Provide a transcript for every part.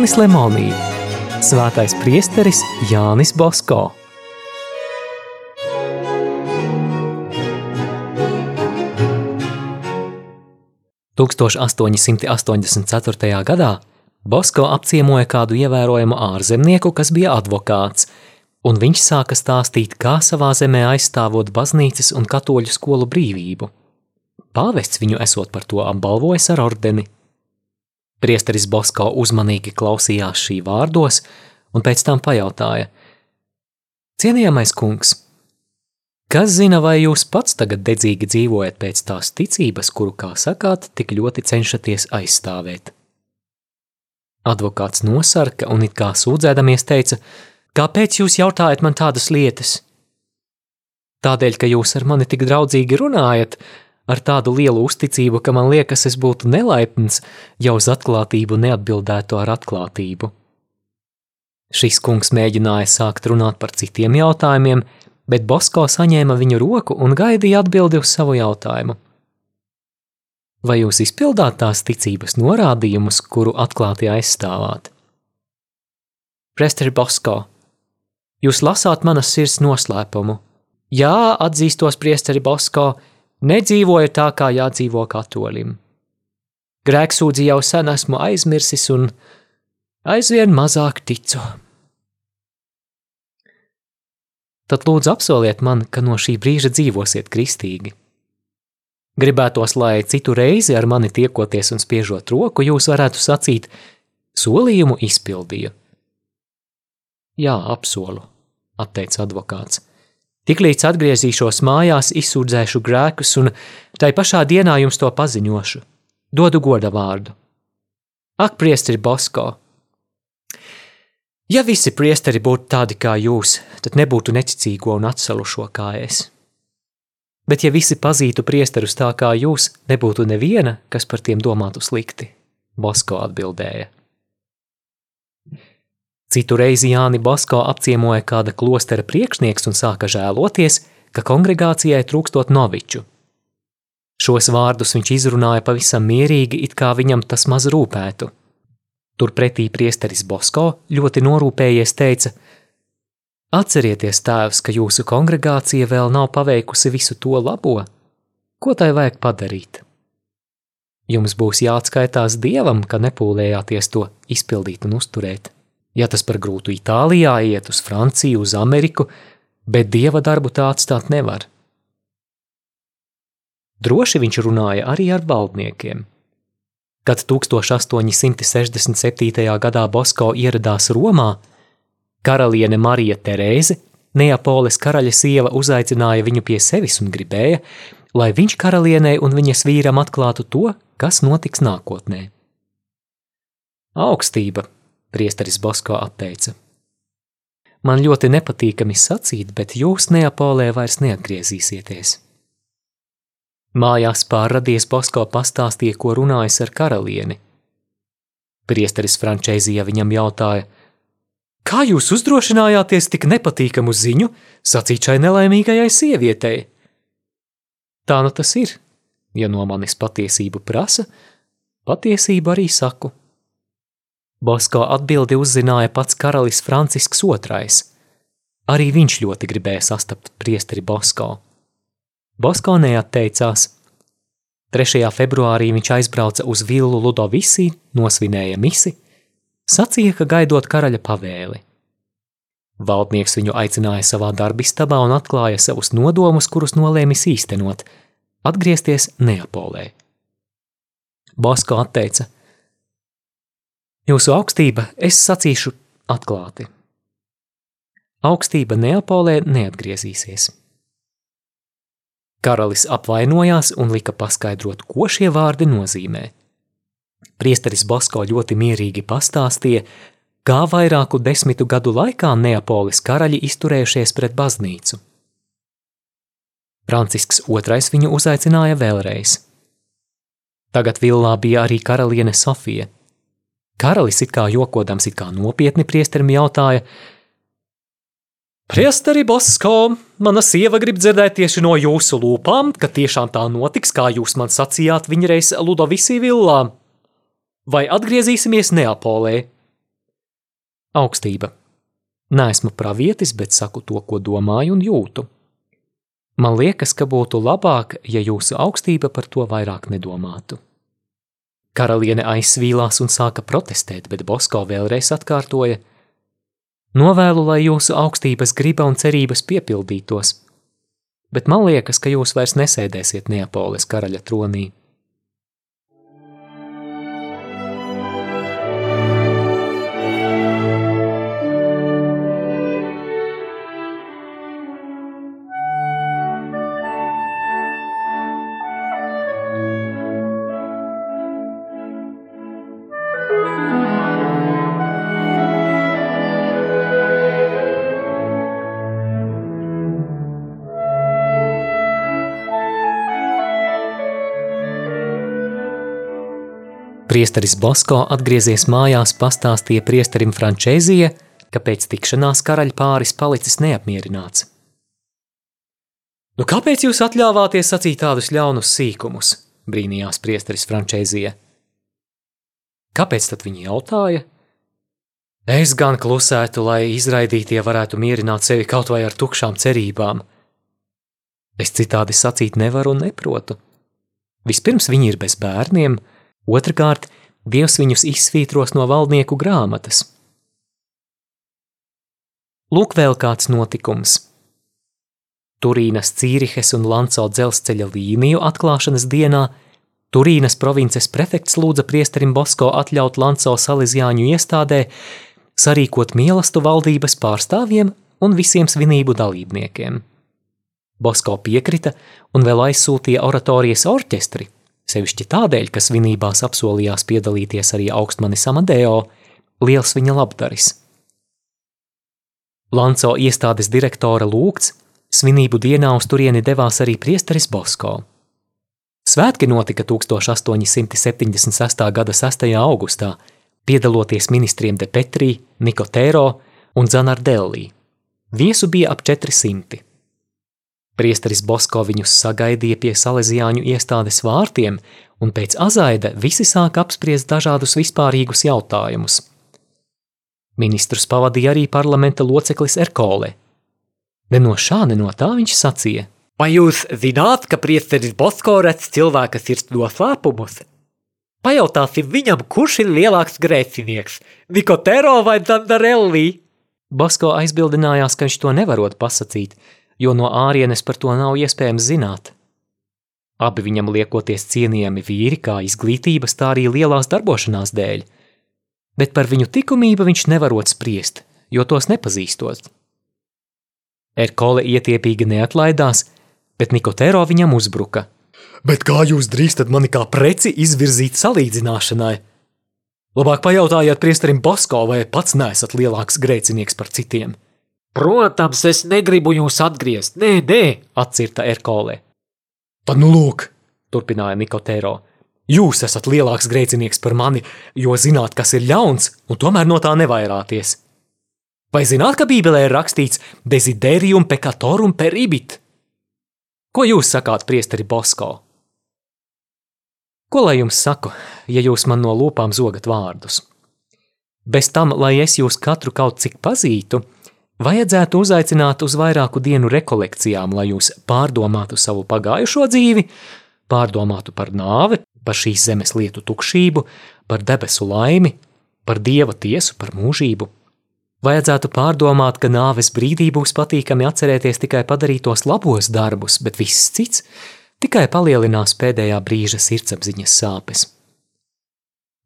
Jānis Lemonī, Svētais priesteris Jānis Bosko. Tūkstoš 884. gadā Bosko apciemoja kādu ievērojamu ārzemnieku, kas bija advokāts, un viņš sāka stāstīt, kā savā zemē aizstāvot baznīcas un katoļu skolu brīvību. Pāvests viņu esot par to apbalvojis ar ordeni. Priesteris Bosko uzmanīgi klausījās šī vārdos un pēc tam pajautāja: Cienījamais kungs, kas zina, vai jūs pats tagad dedzīgi dzīvojat pēc tās ticības, kuru, kā sakāt, tik ļoti cenšaties aizstāvēt? Advokāts nosarka un it kā sūdzēdamies teica: Kāpēc jūs jautājat man tādas lietas? Tādēļ, ka jūs ar mani tik draudzīgi runājat, ar tādu lielu uzticību, ka man liekas, es būtu nelaipns, ja uz atklātību neatbildētu ar atklātību. Šis kungs mēģināja sākt runāt par citiem jautājumiem, bet Bosko saņēma viņu roku un gaidīja atbildi uz savu jautājumu. Vai jūs izpildāt tās ticības norādījumus, kuru atklāti aizstāvāt? Presteri Bosko, jūs lasāt manas sirds noslēpumu. Jā, atzīstos, priesteri Bosko, nedzīvoju tā, kā jādzīvo katolim. Grēksūdzi jau sen esmu aizmirsis un aizvien mazāk ticu. Tad lūdzu apsoliet man, ka no šī brīža dzīvosiet kristīgi. Gribētos, lai citu reizi ar mani tiekoties un spiežot roku, jūs varētu sacīt, solījumu izpildīju. Jā, apsolu, atteica advokāts. Tiklīdz atgriezīšos mājās, izsūdzēšu grēkus un tai pašā dienā jums to paziņošu. Dodu goda vārdu. Ak, priesteri Bosko! Ja visi priesteri būtu tādi kā jūs, tad nebūtu necicīgo un atsalušo kā es bet ja visi pazītu priesterus tā kā jūs, nebūtu neviena, kas par tiem domātu slikti, Bosko atbildēja. Citu reizi Jāni Bosko apciemoja kāda klostera priekšnieks un sāka žēloties, ka kongregācijai trūkstot noviču. Šos vārdus viņš izrunāja pavisam mierīgi, it kā viņam tas maz rūpētu. Turpretī priesteris Bosko ļoti norūpējies teica – Atcerieties, tēvs, ka jūsu kongregācija vēl nav paveikusi visu to labo, ko tai vajag padarīt. Jums būs jāatskaitās dievam, ka nepūlējāties to izpildīt un uzturēt. Ja tas par grūtu Itālijā iet uz Franciju, uz Ameriku, bet dieva darbu tā atstāt nevar. Droši viņš runāja arī ar valdniekiem. Kad 1867. gadā Bosko ieradās Romā, Karaliene Marija Terēze, Neapoles karaļa sieva, uzaicināja viņu pie sevis un gribēja, lai viņš karalienei un viņas vīram atklātu to, kas notiks nākotnē. Augstība, priesteris Bosko atteica. Man ļoti nepatīkami sacīt, bet jūs Neapolē vairs neatgriezīsieties. Mājās pārradies Bosko pastāstīja, ko runājis ar karalieni. Priesteris Frančēzija viņam jautāja – Kā jūs uzdrošinājāties tik nepatīkamu ziņu sacīt šai nelaimīgajai sievietei? Tā nu tas ir. Ja no manis patiesību prasa, patiesību arī saku. Bosko atbildi uzzināja pats karalis Francisks II. Arī viņš ļoti gribēja sastapt priesteri Bosko. Bosko neatteicās. 3. februārī viņš aizbrauca uz villu Ludovisi, nosvinēja misi – sacīja, ka gaidot karaļa pavēli. Valdnieks viņu aicināja savā darbistabā un atklāja savus nodomus, kurus nolēmis īstenot - atgriezties Neapolē. Bosko atteica: Jūsu augstība, es sacīšu atklāti. Augstība Neapolē neatgriezīsies. Karalis apvainojās un lika paskaidrot, ko šie vārdi nozīmē. Priesteris Bosko ļoti mierīgi pastāstīja, kā vairāku desmitu gadu laikā Neapolis karaļi izturējušies pret baznīcu. Francisks II viņu uzaicināja vēlreiz. Tagad villā bija arī karaliene Sofija. Karalis it kā jokodams, it kā nopietni priesterim jautāja: Priesteri Bosko, mana sieva grib dzirdēt tieši no jūsu lūpām, ka tiešām tā notiks, kā jūs man sacījāt viņa reiz Ludovisī villā vai atgriezīsimies Neapolē? Augstība. Nesmu pravietis, bet saku to, ko domāju un jūtu. Man liekas, ka būtu labāk, ja jūsu augstība par to vairāk nedomātu. Karaliene aizsvīlās un sāka protestēt, bet Bosko vēlreiz atkārtoja: Novēlu, lai jūsu augstības griba un cerības piepildītos, bet man liekas, ka jūs vairs nesēdēsiet Neapoles karaļa tronī. Priesteris Bosko atgriezies mājās, pastāstīja priesterim Frančēzija, ka pēc tikšanās karaļa pāris palicis neapmierināts. Nu, kāpēc jūs atļāvāties sacīt tādus ļaunus sīkumus? brīnījās priesteris Frančēzija. Kāpēc tad viņi jautāja? Es gan klusētu, lai izraidītie varētu mierināt sevi kaut vai ar tukšām cerībām. Es citādi sacīt nevaru un neprotu. Vispirms viņi ir bez bērniem, Otrakārt, Dievs viņus izsvītros no valdnieku grāmatas. Lūk, vēl kāds notikums. Turīnas, Cīrihes un Lanco dzelzceļa līniju atklāšanas dienā Turīnas provinces prefekts lūdza priesterim Bosko atļaut Lanco Salīzjāņu iestādē sarīkot mielastu valdības pārstāvjiem un visiem svinību dalībniekiem. Bosko piekrita un vēl aizsūtīja oratorijas orķestri – sevišķi tādēļ, ka svinībās apsolījās piedalīties arī augstmanis Amadeo, liels viņa labdaris. Lanco iestādes direktora lūgts, svinību dienā uz turieni devās arī priesteris Bosko. Svētki notika 1876. gada 6. augustā, piedaloties ministriem De Petrī, Nikotēro un Zanardellī. Viesu bija ap 400. Priesteris Bosko viņus sagaidīja pie salēzijāņu iestādes vārtiem, un pēc azaida visi sāka apspriest dažādus vispārīgus jautājumus. Ministrus pavadīja arī parlamenta loceklis Erkole. Ne no šā, ne no tā viņš sacīja. Vai jūs zināt, ka priesteris Bosko redz cilvēka sirds noslēpumus? Pajautāsim viņam, kurš ir lielāks grēcinieks – Nikotero vai Zandarelli? Bosko aizbildinājās, ka viņš to nevarot pasakīt – jo no ārienes par to nav iespējams zināt. Abi viņam liekoties cienījami vīri kā izglītības, tā arī lielās darbošanās dēļ, bet par viņu likumību viņš nevarot spriest, jo tos nepazīstot. Erkole ietiepīgi neatlaidās, bet Nikotēro viņam uzbruka. Bet kā jūs drīkstat mani kā preci izvirzīt salīdzināšanai? Labāk pajautājiet priesterim Bosko, vai pats neesat lielāks grēcinieks par citiem. Protams, es negribu jūs atgriezt. Nē, nē, atcirta Erkole. Tad nu lūk, turpināja Nikotēro. Jūs esat lielāks grēcinieks par mani, jo zināt, kas ir ļauns, un tomēr no tā nevairāties. Vai zināt, ka Bībelē ir rakstīts desiderium peccatorum peribit? Ko jūs sakāt, priesteri Bosko? Ko lai jums saku, ja jūs man no lūpām zogat vārdus? Bez tam, lai es jūs katru kaut cik pazītu, Vajadzētu uzaicināt uz vairāku dienu rekolekcijām, lai jūs pārdomātu savu pagājušo dzīvi, pārdomātu par nāvi, par šīs zemes lietu tukšību, par debesu laimi, par dieva tiesu, par mūžību. Vajadzētu pārdomāt, ka nāves brīdī būs patīkami atcerēties tikai padarītos labos darbus, bet viss cits tikai palielinās pēdējā brīža sirdsapziņas sāpes.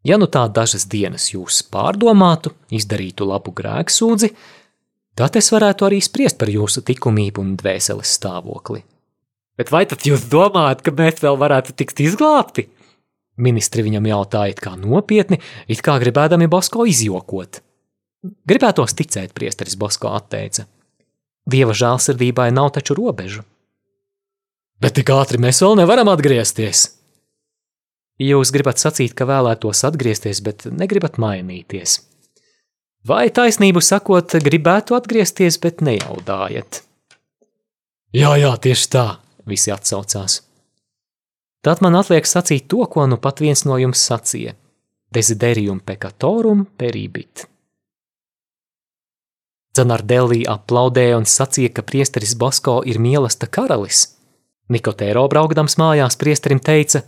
Ja nu tā dažas dienas jūs pārdomātu, izdarītu labu grēksūdzi, Tad es varētu arī spriest par jūsu likumību un dvēseles stāvokli. Bet vai tad jūs domājat, ka mēs vēl varētu tikt izglābti? Ministri viņam jautāja, kā nopietni, it kā gribēdami Bosko izjokot. Gribētos ticēt, priesteris Bosko atteica. Dieva žēlsirdībai nav taču robežu. Bet tik ātri mēs vēl nevaram atgriezties. Jūs gribat sacīt, ka vēlētos atgriezties, bet negribat mainīties. Vai taisnību sakot, gribētu atgriezties, bet nejaudājat? Jā, jā, tieši tā, visi atsaucās. Tad man atliek sacīt to, ko nu pat viens no jums sacīja: Desiderium peccatorum peribit. Zanardellī aplaudēja un sacīja, ka priesteris Basko ir mīlesta karalis. Nikotēro braukdams mājās priesterim teica: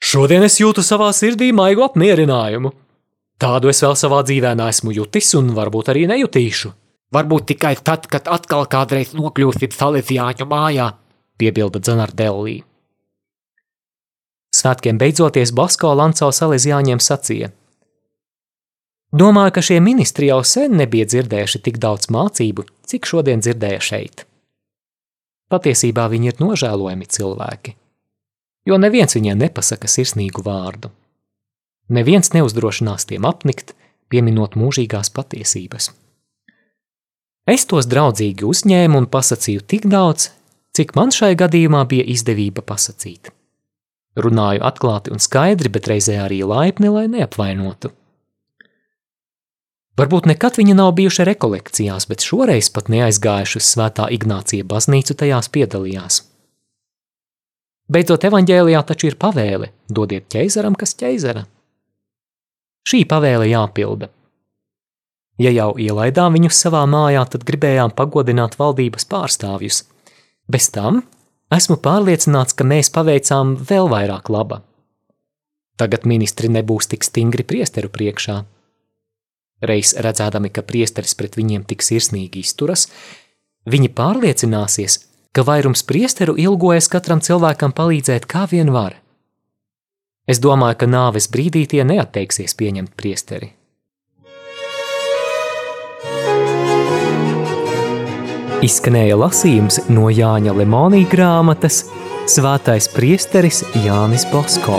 Šodien es jūtu savā sirdī maigu apmierinājumu. Tādu es vēl savā dzīvē neesmu jutis un varbūt arī nejutīšu. Varbūt tikai tad, kad atkal kādreiz nokļūsit Salesiāņu mājā, piebilda Zanardellī. Svētkiem beidzoties, Basko Lanco Salesiāņiem sacīja: Domāju, ka šie ministri jau sen nebija dzirdējuši tik daudz mācību, cik šodien dzirdēja šeit. Patiesībā viņi ir nožēlojami cilvēki, jo neviens viņiem nepasaka sirsnīgu vārdu. Neviens neuzdrošinās tiem apnikt, pieminot mūžīgās patiesības. Es tos draudzīgi uzņēmu un pasakīju tik daudz, cik man šai gadījumā bija izdevība pasakīt. Runāju atklāti un skaidri, bet reizē arī laipni, lai neapvainotu. Varbūt nekad viņi nav bijuši rekolekcijās, bet šoreiz pat neaizgājuši uz svētā Ignācija baznīcu tajās piedalījās. Beidzot, evaņģēlijā taču ir pavēle – dodiet ķeizaram, kas ķeizara. Šī pavēle jāpilda. Ja jau ielaidām viņus savā mājā, tad gribējām pagodināt valdības pārstāvjus. Bez tam esmu pārliecināts, ka mēs paveicām vēl vairāk laba. Tagad ministri nebūs tik stingri priesteru priekšā – Reiz redzēdami, ka priesteris pret viņiem tik sirsnīgi izturas, viņi pārliecināsies, ka vairums priesteru ilgojas katram cilvēkam palīdzēt kā vien var. Es domāju, ka nāves brīdī tie neatteiksies pieņemt priesteri. Izskanēja lasījums no Jāņa Lemonija grāmatas Svētais priesteris Jānis Bosko.